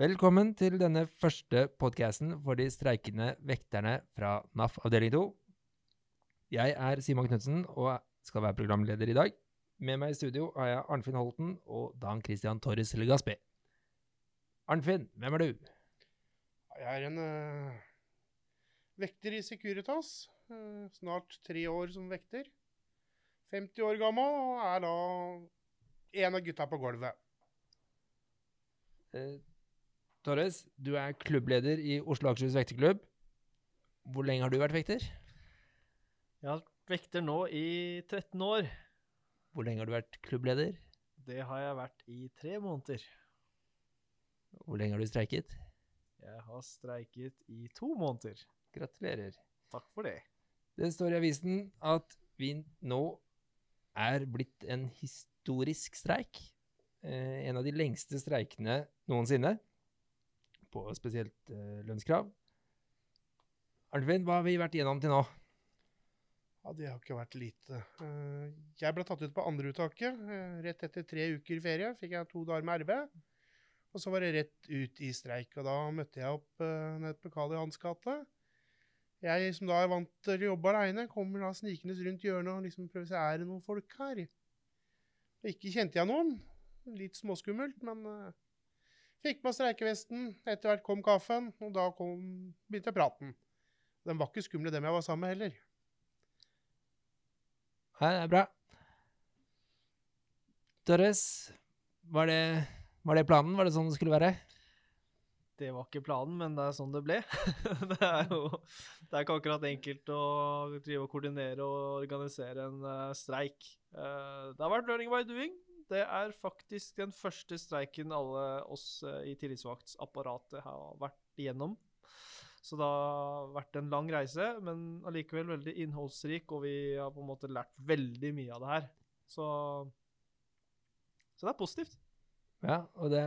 Velkommen til denne første podcasten for de streikende vekterne fra NAF avdeling 2. Jeg er Simon Knutsen og skal være programleder i dag. Med meg i studio har jeg Arnfinn Holten og Dan Christian Torres Legaspi. Arnfinn, hvem er du? Jeg er en uh, vekter i Securitas. Uh, snart tre år som vekter. 50 år gammel og er da en av gutta på gulvet. Eh, Torres, du er klubbleder i Oslo Akershus vekterklubb. Hvor lenge har du vært vekter? Jeg har vært vekter nå i 13 år. Hvor lenge har du vært klubbleder? Det har jeg vært i tre måneder. Hvor lenge har du streiket? Jeg har streiket i to måneder. Gratulerer. Takk for det. Det står i avisen at vi nå er blitt en historisk streik. Eh, en av de lengste streikene noensinne, på spesielt eh, lønnskrav. Arnfinn, hva har vi vært igjennom til nå? Ja, Det har ikke vært lite. Eh, jeg ble tatt ut på andreuttaket. Uh, rett etter tre uker ferie fikk jeg to dager med RB. Og så var det rett ut i streik. Og da møtte jeg opp nede på Karl Johans gate. Jeg som da er vant til å jobbe aleine, kommer da snikende rundt hjørnet og liksom prøver å se er det noen folk her. Og ikke kjente jeg noen. Litt småskummelt, men fikk på streikevesten. Etter hvert kom kaffen, og da kom, begynte praten. Den var ikke skumle, dem jeg var sammen med heller. Nei, det er bra. Torres, var det, var det planen? Var det sånn det skulle være? Det var ikke planen, men det er sånn det ble. det er jo det er ikke akkurat enkelt å drive og koordinere og organisere en uh, streik. Uh, det har vært learning by doing. Det er faktisk den første streiken alle oss uh, i tillitsvaktsapparatet har vært igjennom. Så det har vært en lang reise, men allikevel veldig innholdsrik, og vi har på en måte lært veldig mye av det her. Så, så det er positivt. Ja, og det,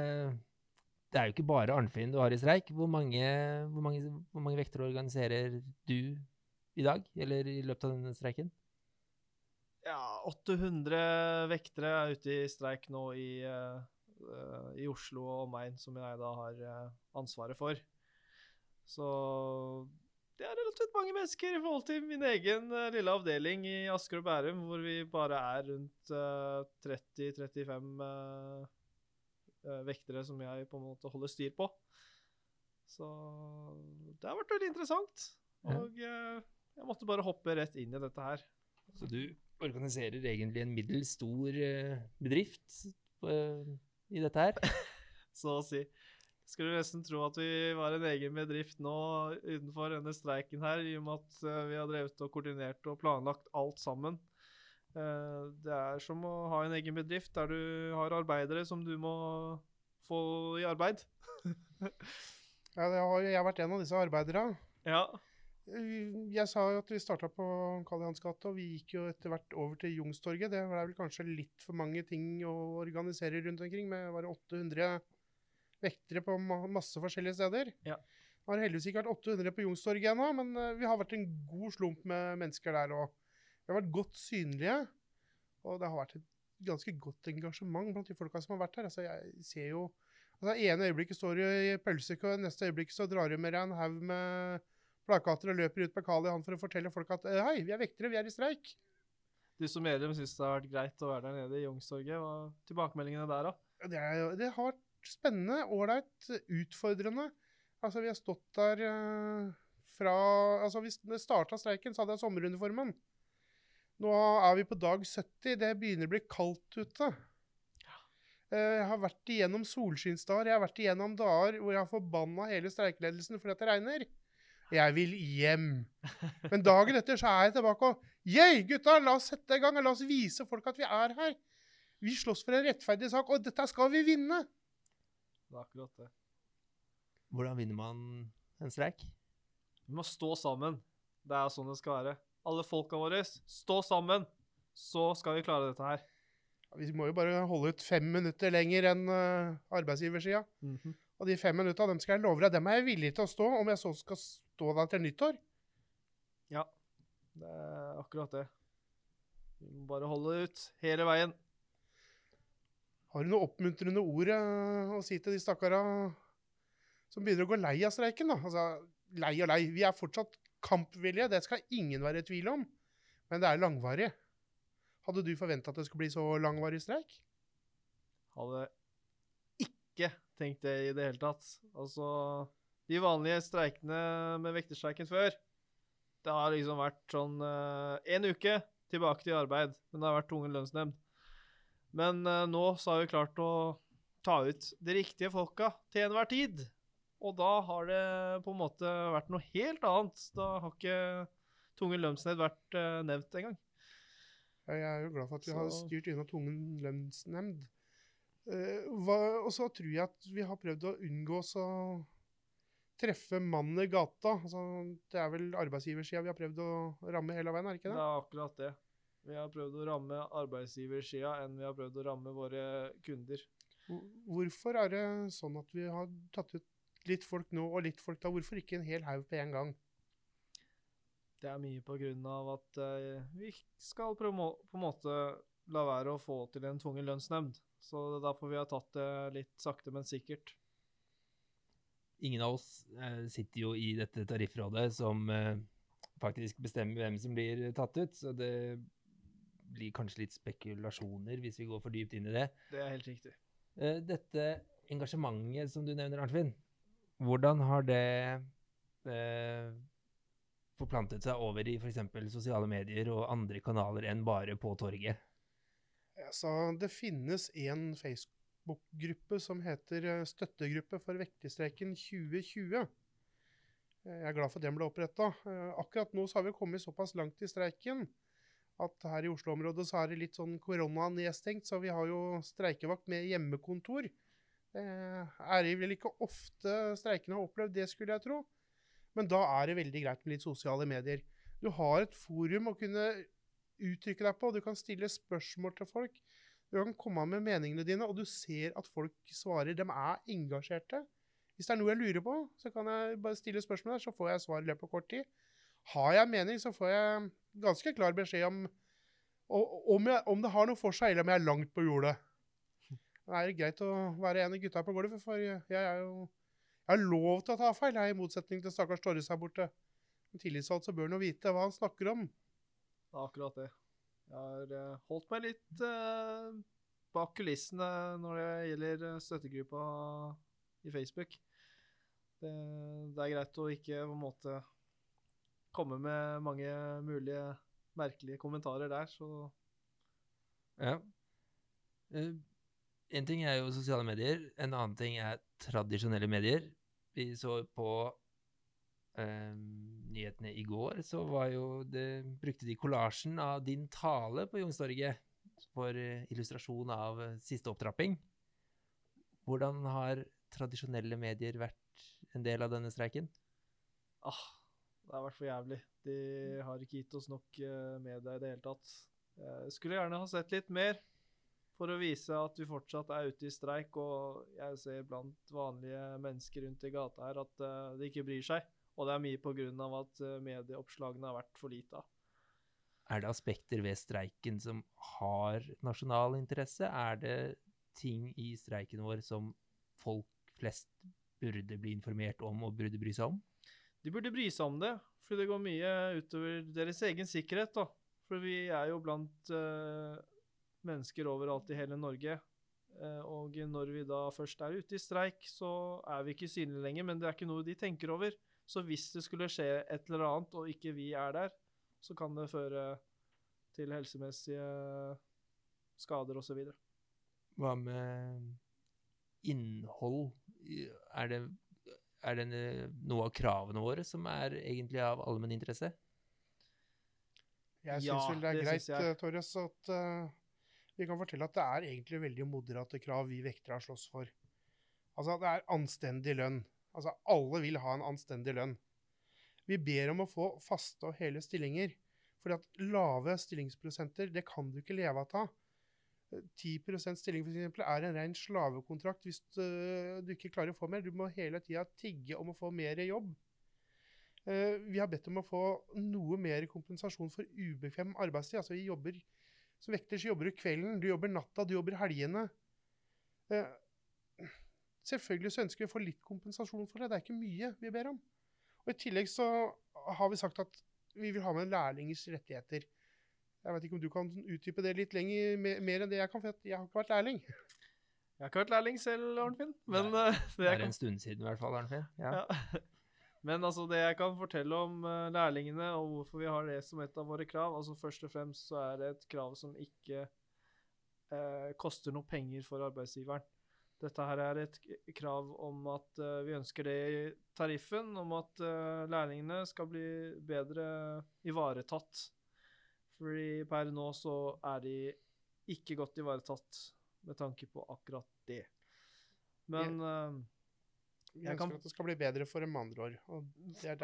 det er jo ikke bare Arnfinn du har i streik. Hvor mange, hvor mange, mange vektere organiserer du i dag, eller i løpet av denne streiken? Ja, 800 vektere er ute i streik nå i, uh, i Oslo og omegn, som jeg da har uh, ansvaret for. Så det er relativt mange mennesker i forhold til min egen uh, lille avdeling i Asker og Bærum, hvor vi bare er rundt 30-35 vektere som jeg på en måte holder styr på. Så det har vært veldig interessant. Og jeg måtte bare hoppe rett inn i dette her. Så du organiserer egentlig en middels stor bedrift i dette her? Så å si. Skulle nesten tro at vi var en egen bedrift nå utenfor denne streiken her, i og med at vi har drevet og koordinert og planlagt alt sammen. Det er som å ha en egen bedrift der du har arbeidere som du må få i arbeid. ja, har, jeg har vært en av disse arbeiderne. Ja. Jeg sa jo at vi starta på Karl Johans gate, og vi gikk jo etter hvert over til Jungstorget. Det var vel kanskje litt for mange ting å organisere rundt omkring, med bare 800 vektere på masse forskjellige steder. Ja. Det har heldigvis ikke vært 800 på Jungstorget ennå, men vi har vært en god slump med mennesker der. òg. Vi har vært godt synlige, og det har vært et ganske godt engasjement blant de folka som har vært her. Altså, jeg ser jo altså, ene øyeblikket står du i pølsekø, neste øyeblikk så drar du med deg en haug med plakater og løper ut på Kali for å fortelle folk at hei, vi er vektere, vi er i streik. Du som medlem syns det har vært greit å være der nede i Youngstorget. Hva er tilbakemeldingene der, da? Det, er, det har vært spennende, ålreit, utfordrende. Altså, vi har stått der uh, fra Altså, hvis det starta streiken, så hadde jeg sommeruniformen. Nå er vi på dag 70. Det begynner å bli kaldt ute. Uh, jeg har vært igjennom solskinnsdager. Jeg har vært igjennom dager hvor jeg har forbanna hele streikeledelsen fordi at det regner. Jeg vil hjem. Men dagen etter så er jeg tilbake og Yeah, gutta, la oss sette i gang. La oss vise folk at vi er her. Vi slåss for en rettferdig sak, og dette skal vi vinne. Det er akkurat det. Hvordan vinner man en streik? Vi må stå sammen. Det er sånn det skal være. Alle folka våre, stå sammen! Så skal vi klare dette her. Vi må jo bare holde ut fem minutter lenger enn uh, arbeidsgiversida. Mm -hmm. Og de fem minutta dem skal jeg love deg, dem er jeg villig til å stå, om jeg så skal stå da til nyttår. Ja, det er akkurat det. Vi må bare holde ut hele veien. Har du noe oppmuntrende ord uh, å si til de stakkara som begynner å gå lei av streiken. da. Altså, lei og lei. Vi er fortsatt kampvillige, det skal ingen være i tvil om. Men det er langvarig. Hadde du forventa at det skulle bli så langvarig streik? Hadde ikke tenkt det i det hele tatt. Altså, de vanlige streikene med vekterstreiken før, det har liksom vært sånn én uke tilbake til arbeid, men det har vært tvungen lønnsnemnd. Men eh, nå så har vi klart å ta ut de riktige folka til enhver tid. Og da har det på en måte vært noe helt annet. Da har ikke tvungen lønnsnemnd vært uh, nevnt engang. Ja, jeg er jo glad for at vi Så- har styrt unna tvungen lønnsnemnd. Eh, og så tror jeg at vi har prøvd å unngå oss å treffe mannen i gata. Altså, det er vel arbeidsgiversida vi har prøvd å ramme hele veien, er det ikke Det det? er akkurat det. Vi har prøvd å ramme arbeidsgiversida enn vi har prøvd å ramme våre kunder. Hvorfor er det sånn at vi har tatt ut litt folk nå og litt folk da? Hvorfor ikke en hel haug på en gang? Det er mye på grunn av at uh, vi skal på en måte la være å få til en tvungen lønnsnemnd. Så det er derfor vi har tatt det litt sakte, men sikkert. Ingen av oss eh, sitter jo i dette tariffrådet som eh, faktisk bestemmer hvem som blir tatt ut, så det blir kanskje litt spekulasjoner hvis vi går for dypt inn i det. Det er helt riktig. Eh, dette engasjementet som du nevner, Arnfinn, hvordan har det eh, forplantet seg over i f.eks. sosiale medier og andre kanaler enn bare på torget? Altså, det finnes en Facebook-gruppe som heter eh, Støttegruppe for vekterstreiken 2020. Eh, Jeg er glad for at den ble oppretta. Akkurat nå har vi kommet såpass langt i streiken at her i Oslo-området så er det litt sånn korona nedstengt, så vi har jo streikevakt med hjemmekontor. Det er vel ikke ofte streikene har opplevd det, skulle jeg tro. Men da er det veldig greit med litt sosiale medier. Du har et forum å kunne uttrykke deg på, du kan stille spørsmål til folk. Du kan komme med meningene dine, og du ser at folk svarer. De er engasjerte. Hvis det er noe jeg lurer på, så kan jeg bare stille spørsmål der, så får jeg svar i løpet av kort tid. Har jeg mening, så får jeg ganske klar beskjed om om, jeg, om det har noe for seg, eller om jeg er langt på jordet. Det er greit å være en av gutta på gulvet, for jeg, er jo jeg har lov til å ta feil, jeg, i motsetning til stakkars Torres her borte. En tillitsvalgt så bør han jo vite hva han snakker om. Det er akkurat det. Jeg har eh, holdt meg litt eh, bak kulissene når det gjelder eh, støttegruppa i Facebook. Det, det er greit å ikke på en måte komme med mange mulige merkelige kommentarer der, så Ja. En ting er jo sosiale medier, en annen ting er tradisjonelle medier. Vi så på eh, nyhetene i går, så var jo det, brukte de kollasjen av din tale på Youngstorget for eh, illustrasjon av eh, siste opptrapping. Hvordan har tradisjonelle medier vært en del av denne streiken? ah, det har vært for jævlig. De har ikke gitt oss nok eh, media i det hele tatt. Jeg skulle gjerne ha sett litt mer for å vise at vi fortsatt er ute i streik, og jeg ser blant vanlige mennesker rundt i gata her at de ikke bryr seg. Og det er mye av at eh, medieoppslagene har vært for lite av. Er det aspekter ved streiken som har nasjonal interesse? Er det ting i streiken vår som folk flest burde bli informert om og burde bry seg om? De burde bry seg om det, for det går mye utover deres egen sikkerhet. da. For vi er jo blant uh, mennesker overalt i hele Norge. Uh, og når vi da først er ute i streik, så er vi ikke synlige lenger, men det er ikke noe de tenker over. Så hvis det skulle skje et eller annet, og ikke vi er der, så kan det føre til helsemessige skader osv. Hva med innhold? Er det, er det noe av kravene våre som er egentlig av allmenn interesse? Jeg syns Ja, vel det er det greit, Torres, at uh, vi kan fortelle at det er egentlig veldig moderate krav vi vektere har slåss for. Altså, det er anstendig lønn. Altså, alle vil ha en anstendig lønn. Vi ber om å få faste og hele stillinger. For at lave stillingsprosenter, det kan du ikke leve av. Eh, 10% stilling for eksempel, er en ren slavekontrakt hvis du, du ikke klarer å få mer. Du må hele tida tigge om å få mer jobb. Uh, vi har bedt om å få noe mer kompensasjon for ubekvem arbeidstid. Altså vi jobber, Som vekter så jobber du kvelden, du jobber natta, du jobber helgene. Eh, Selvfølgelig så ønsker vi å få litt kompensasjon for det. Det er ikke mye vi ber om. Og I tillegg så har vi sagt at vi vil ha med lærlingers rettigheter. Jeg vet ikke om du kan utdype det litt lenger, mer, enn det jeg kan, for jeg har ikke vært lærling. Jeg har ikke vært lærling selv, Arnfinn, men Nei, eh, det er kan en stund siden i hvert fall, Arnfinn. Ja. Ja. Men altså, det jeg kan fortelle om eh, lærlingene, og hvorfor vi har det som et av våre krav altså Først og fremst så er det et krav som ikke eh, koster noe penger for arbeidsgiveren. Dette her er et krav om at eh, vi ønsker det i tariffen, om at eh, lærlingene skal bli bedre ivaretatt. Fordi per nå så er de ikke godt ivaretatt med tanke på akkurat det. Men eh, Vi Jeg ønsker kan- at det skal bli bedre for dem andre år.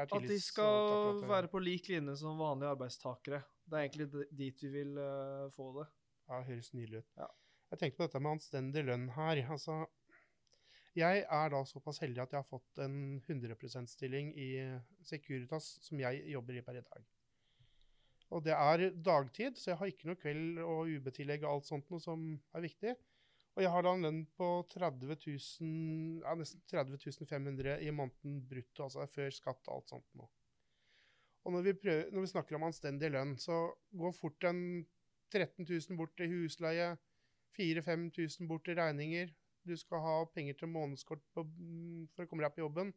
At de skal være på lik linje som vanlige arbeidstakere. Det er egentlig dit vi vil eh, få det. Ja, høres nydelig ut. Ja. Jeg tenkte på dette med anstendig lønn her. Altså, jeg er da såpass heldig at jeg har fått en 100 %-stilling i Securitas, som jeg jobber i per i dag. Og det er dagtid, så jeg har ikke noe kveld og UB-tillegg og alt sånt noe som er viktig. Og jeg har da en lønn på 30 000, ja, nesten 30 500 i måneden brutto, altså før skatt og alt sånt noe. Og når vi, prøver, når vi snakker om anstendig lønn, så går fort en 13 000 bort til husleie, 4000-5000 bort til regninger. Du skal ha penger til månedskort på, mm, for å komme deg på jobben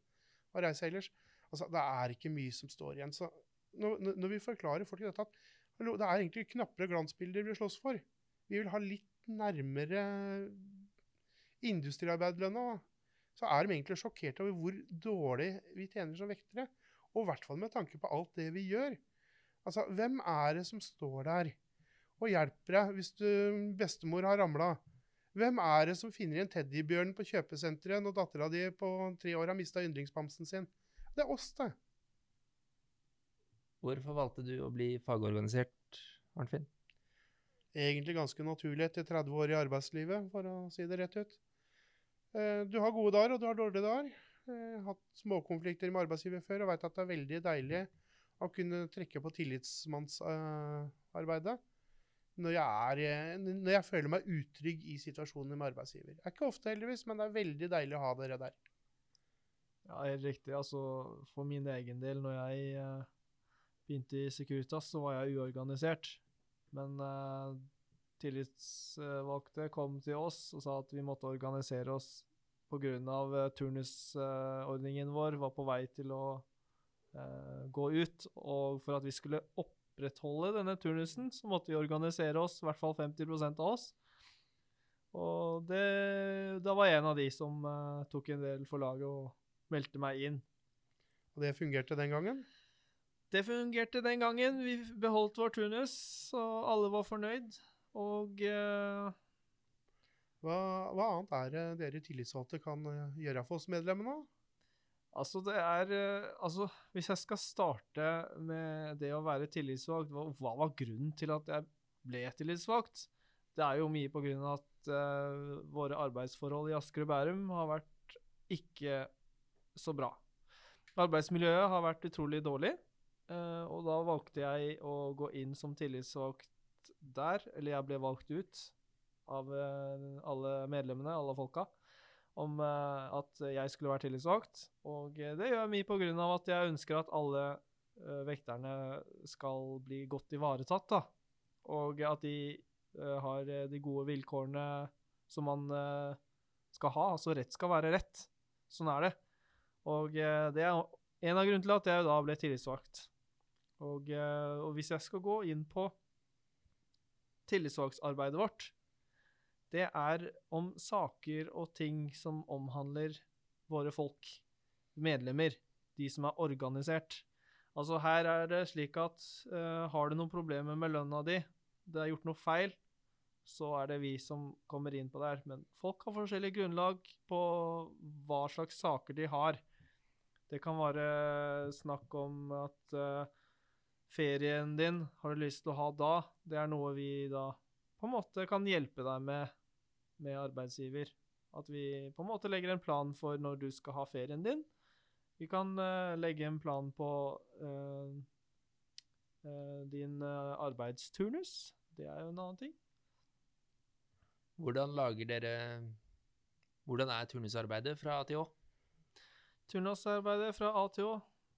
og reise ellers. Altså, det er ikke mye som står igjen. Så når- når vi forklarer folk dette at det er egentlig knappere glansbilder vi slåss for, vi vil ha litt nærmere industriarbeiderlønna. så er de egentlig sjokkert over hvor dårlig vi tjener som vektere. Og i hvert fall med tanke på alt det vi gjør. Altså, hvem er det som står der og hjelper deg hvis du, bestemor har ramla? Hvem er det som finner en teddybjørn på kjøpesenteret når dattera di på tre år har mista yndlingsbamsen sin? Det er oss, det. Hvorfor valgte du å bli fagorganisert, Arnfinn? Egentlig ganske naturlig etter 30 år i arbeidslivet, for å si det rett ut. Eh, Du har gode dager, og du har dårlige dager. Eh, Jeg har hatt småkonflikter med arbeidsgiver før og veit at det er veldig deilig å kunne trekke på tillitsmannsarbeidet når jeg, er, eh, når jeg føler meg utrygg i situasjoner med arbeidsgiver. Det er ikke ofte, heldigvis, men det er veldig deilig å ha dere der. Ja, helt riktig. Altså, for min egen del, når jeg eh, begynte i Securitas, så var jeg uorganisert. Men eh, tillitsvalgte kom til oss og sa at vi måtte organisere oss pga. Uh, turnusordningen vår var på vei til å eh, gå ut. Og for at vi skulle opprettholde denne turnusen, så måtte vi organisere oss, i hvert fall 50% av oss. Og det, da var jeg en av de som uh, tok en del for laget og meldte meg inn. Og det fungerte den gangen. Det fungerte den gangen. Vi beholdt vår turnus, og alle var fornøyd. Og uh, Hva, hva annet er det dere tillitsvalgte kan eh, gjøre for oss medlemmene? Altså, det er eh, Altså, hvis jeg skal starte med det å være tillitsvalgt, hva, hva var grunnen til at jeg ble tillitsvalgt? Det er jo mye på grunn av at uh, våre arbeidsforhold i Asker og Bærum har vært ikke så bra. Arbeidsmiljøet har vært utrolig dårlig, uh, og da valgte jeg å gå inn som tillitsvalgt der, eller jeg ble valgt ut av uh, alle medlemmene, alle folka, om eh, at jeg skulle være tillitsvalgt. Og eh, det gjør jeg mye av at jeg ønsker at alle eh, vekterne skal bli godt ivaretatt, da. Og at de har de gode vilkårene som man skal ha. Altså rett skal være rett. Sånn er det. Og det er en av grunnene til at jeg da ble tillitsvalgt. Og, og hvis jeg skal gå inn på tillitsvalgtsarbeidet vårt, det er om saker og ting som omhandler våre folk, medlemmer, de som er organisert. Altså her er det slik at uh, har du noen problemer med lønna di, det er gjort noe feil, så er det vi som kommer inn på det her. Men folk har forskjellig grunnlag på hva slags saker de har. Det kan være snakk om at uh, ferien din har du lyst til å ha da. Det er noe vi da på en måte kan hjelpe deg med med arbeidsgiver. At vi på en måte legger en plan for når du skal ha ferien din. Vi kan uh, legge en plan på uh, uh, din arbeidsturnus. Det er jo en annen ting. Hvordan lager dere Hvordan er turnusarbeidet fra A til Å? Turnusarbeidet fra A til Å.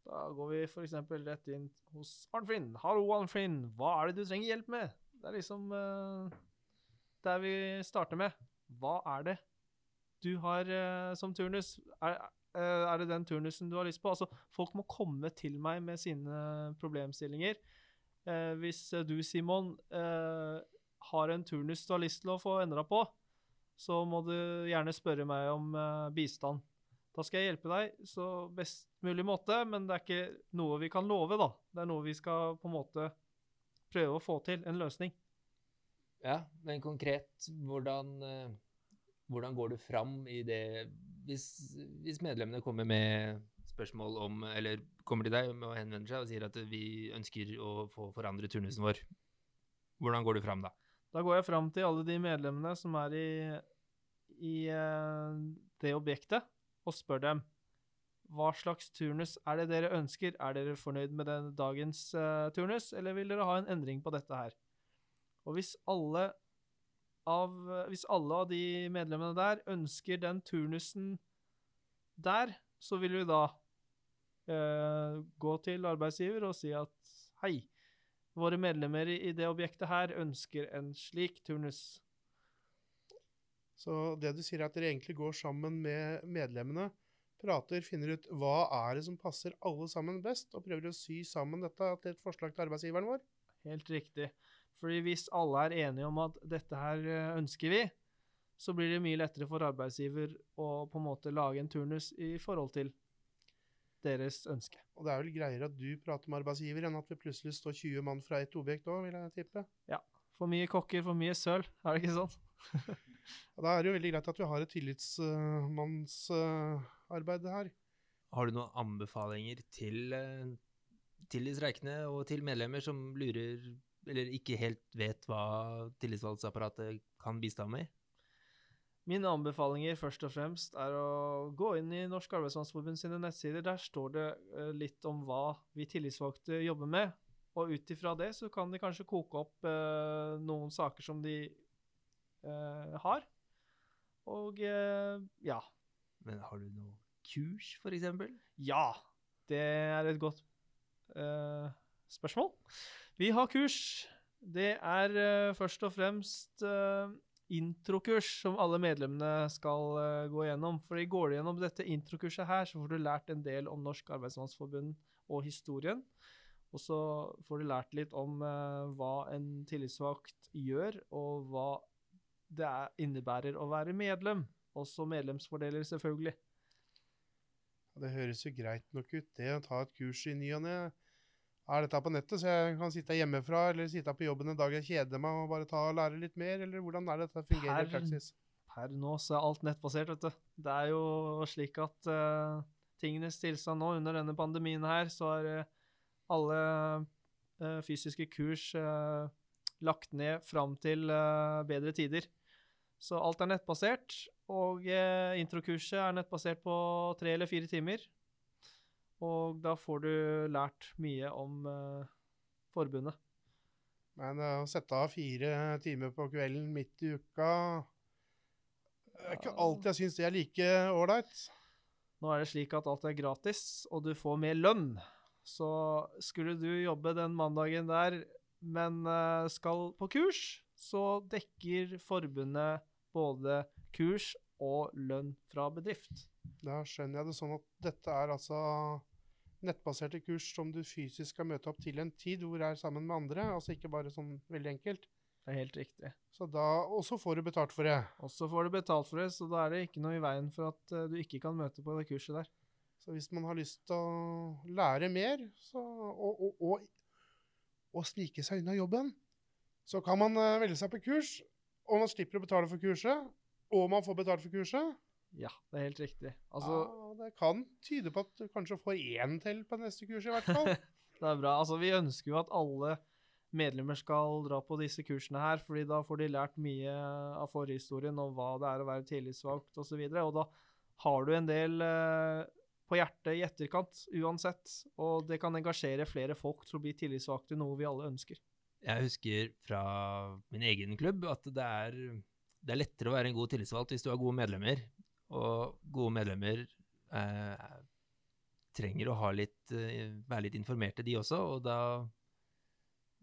Da går vi f.eks. rett inn hos Arnfinn. Hallo, Arnfinn. Hva er det du trenger hjelp med? Det er liksom eh, der vi starter med. Hva er det du har uh, som turnus? Er, eh, er det den turnusen du har lyst på? Altså, folk må komme til meg med sine problemstillinger. Uh, hvis du, Simon, uh, har en turnus du har lyst til å få endra på, så må du gjerne spørre meg om bistand. Da skal jeg hjelpe deg så best mulig måte, men det er ikke noe vi kan love, da. Det er noe vi skal på en måte prøve å få til, en løsning. Ja, men konkret, hvordan, eh, hvordan går du fram i det hvis, hvis medlemmene kommer med spørsmål om Eller kommer til deg og henvender seg og sier at vi ønsker å få forandre turnusen vår. Hvordan går du fram da? Da går jeg fram til alle de medlemmene som er i, i eh, det objektet, og spør dem hva slags turnus er det dere ønsker? Er dere fornøyd med den dagens uh, turnus, eller vil dere ha en endring på dette her? Og hvis alle av, hvis alle av de medlemmene der ønsker den turnusen der, så vil vi da eh, gå til arbeidsgiver og si at hei, våre medlemmer i det objektet her ønsker en slik turnus. Så det du sier er at dere egentlig går sammen med medlemmene, prater, finner ut hva er det som passer alle sammen best, og prøver å sy sammen dette til et forslag til arbeidsgiveren vår. Helt riktig. Fordi hvis alle er enige om at dette her eh, ønsker vi, så blir det mye lettere for arbeidsgiver å på en måte lage en turnus i forhold til deres ønske. Og det er vel greiere at du prater med arbeidsgiver, enn at vi plutselig står 20 mann fra ett objekt òg, vil jeg tippe. Ja. For mye kokker, for mye søl, er det ikke sånn? Da er det jo veldig greit at vi har et tillitsmannsarbeid her. Har du noen anbefalinger til, eh, til de streikende og til medlemmer som lurer eller ikke helt vet hva tillitsvalgsapparatet kan bistå med? Mine anbefalinger først og fremst er å gå inn i Norsk Arbeidsmannsforbund sine nettsider. Der står det eh, litt om hva vi tillitsvalgte jobber med. Og ut ifra det så kan de kanskje koke opp eh, noen saker som de eh, har. Og eh, ja. Men har du noe kurs, eksempel? Ja, det er et godt eh, spørsmål. Vi har kurs. Det er uh, først og fremst uh, introkurs som alle medlemmene skal uh, gå gjennom. For går du gjennom dette introkurset her, så får du lært en del om Norsk Arbeidsmannsforbund og historien. Og så får du lært litt om hva en tillitsvalgt gjør, og hva det er, innebærer å være medlem. Også medlemsfordeler, selvfølgelig. Ja, Det høres jo greit nok ut, det å ta et kurs i ny og ne. Er dette på nettet, så jeg kan sitte hjemmefra eller sitte på jobben en dag jeg kjeder meg og bare ta og lære litt mer, eller hvordan er det dette fungerer i praksis? Per nå så er alt nettbasert, vet du. Det er jo slik at uh, tingenes tilstand nå under denne pandemien her, så er uh, alle uh, fysiske kurs lagt ned fram til bedre tider. Så alt er nettbasert, og introkurset er nettbasert på tre eller fire timer. Og da får du lært mye om uh, forbundet. Men uh, å sette av fire timer på kvelden midt i uka Det er ikke alltid jeg syns det er like ålreit. Nå er det slik at alt er gratis, og du får mer lønn. Så skulle du jobbe den mandagen der, men uh, skal på kurs, så dekker forbundet både kurs og lønn fra bedrift. Da skjønner jeg det sånn at dette er altså nettbaserte kurs som du fysisk skal møte opp til en tid hvor du er sammen med andre, altså ikke bare sånn veldig enkelt. Det er helt riktig. Så da, Og så får du betalt for det. Og så får du betalt for det, så da er det ikke noe i veien for at eh, du ikke kan møte på det kurset der. Så hvis man har lyst til å lære mer så, og, og, og, og snike seg unna jobben, så kan man eh, velge seg på kurs, og man slipper å betale for kurset, og man får betalt for kurset. Ja, det er helt riktig. Altså, ja, det kan tyde på at du kanskje får én til på neste kurs, i hvert fall. Det er bra. Altså, vi ønsker jo at alle medlemmer skal dra på disse kursene her, fordi da får de lært mye av forhistorien om hva det er å være tillitsvalgt osv. Og, så og da har du en del eh, på hjertet i etterkant uansett, og det kan engasjere flere folk til å bli tillitsvalgte, noe vi alle ønsker. Jeg husker fra min egen klubb at det er, det er lettere å være en god tillitsvalgt hvis du har gode medlemmer. Og gode medlemmer eh, trenger å litt, eh, være litt informerte, de også. Og da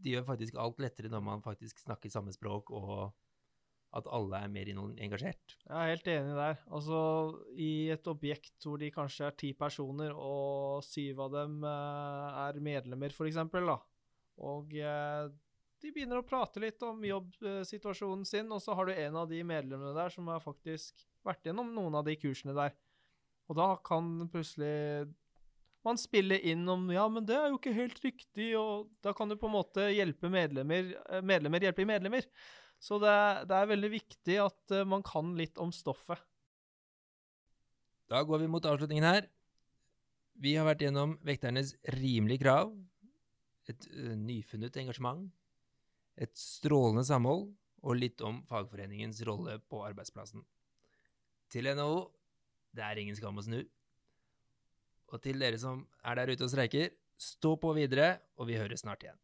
De gjør faktisk alt lettere når man faktisk snakker samme språk, og at alle er mer engasjert. Jeg er helt enig der. Altså, i et objekt hvor de kanskje er ti personer, og syv av dem eh, er medlemmer, eksempel, da, og eh, de begynner å prate litt om jobbsituasjonen sin, og så har du en av de medlemmene der som har faktisk vært gjennom noen av de kursene der. Og da kan plutselig man spille inn om ja, men det er jo ikke helt riktig, og da kan du på en måte hjelpe medlemmer, eh, medlemmer hjelpe medlemmer. Så det, er- det er veldig viktig at eh, man kan litt om stoffet. Da går vi mot avslutningen her. Vi har vært gjennom vekternes rimelige krav, et ø, nyfunnet engasjement, et strålende samhold og litt om fagforeningens rolle på arbeidsplassen. Til NHO det er ingen skam å snu. Og til dere som er der ute og streiker, stå på videre, og vi høres snart igjen.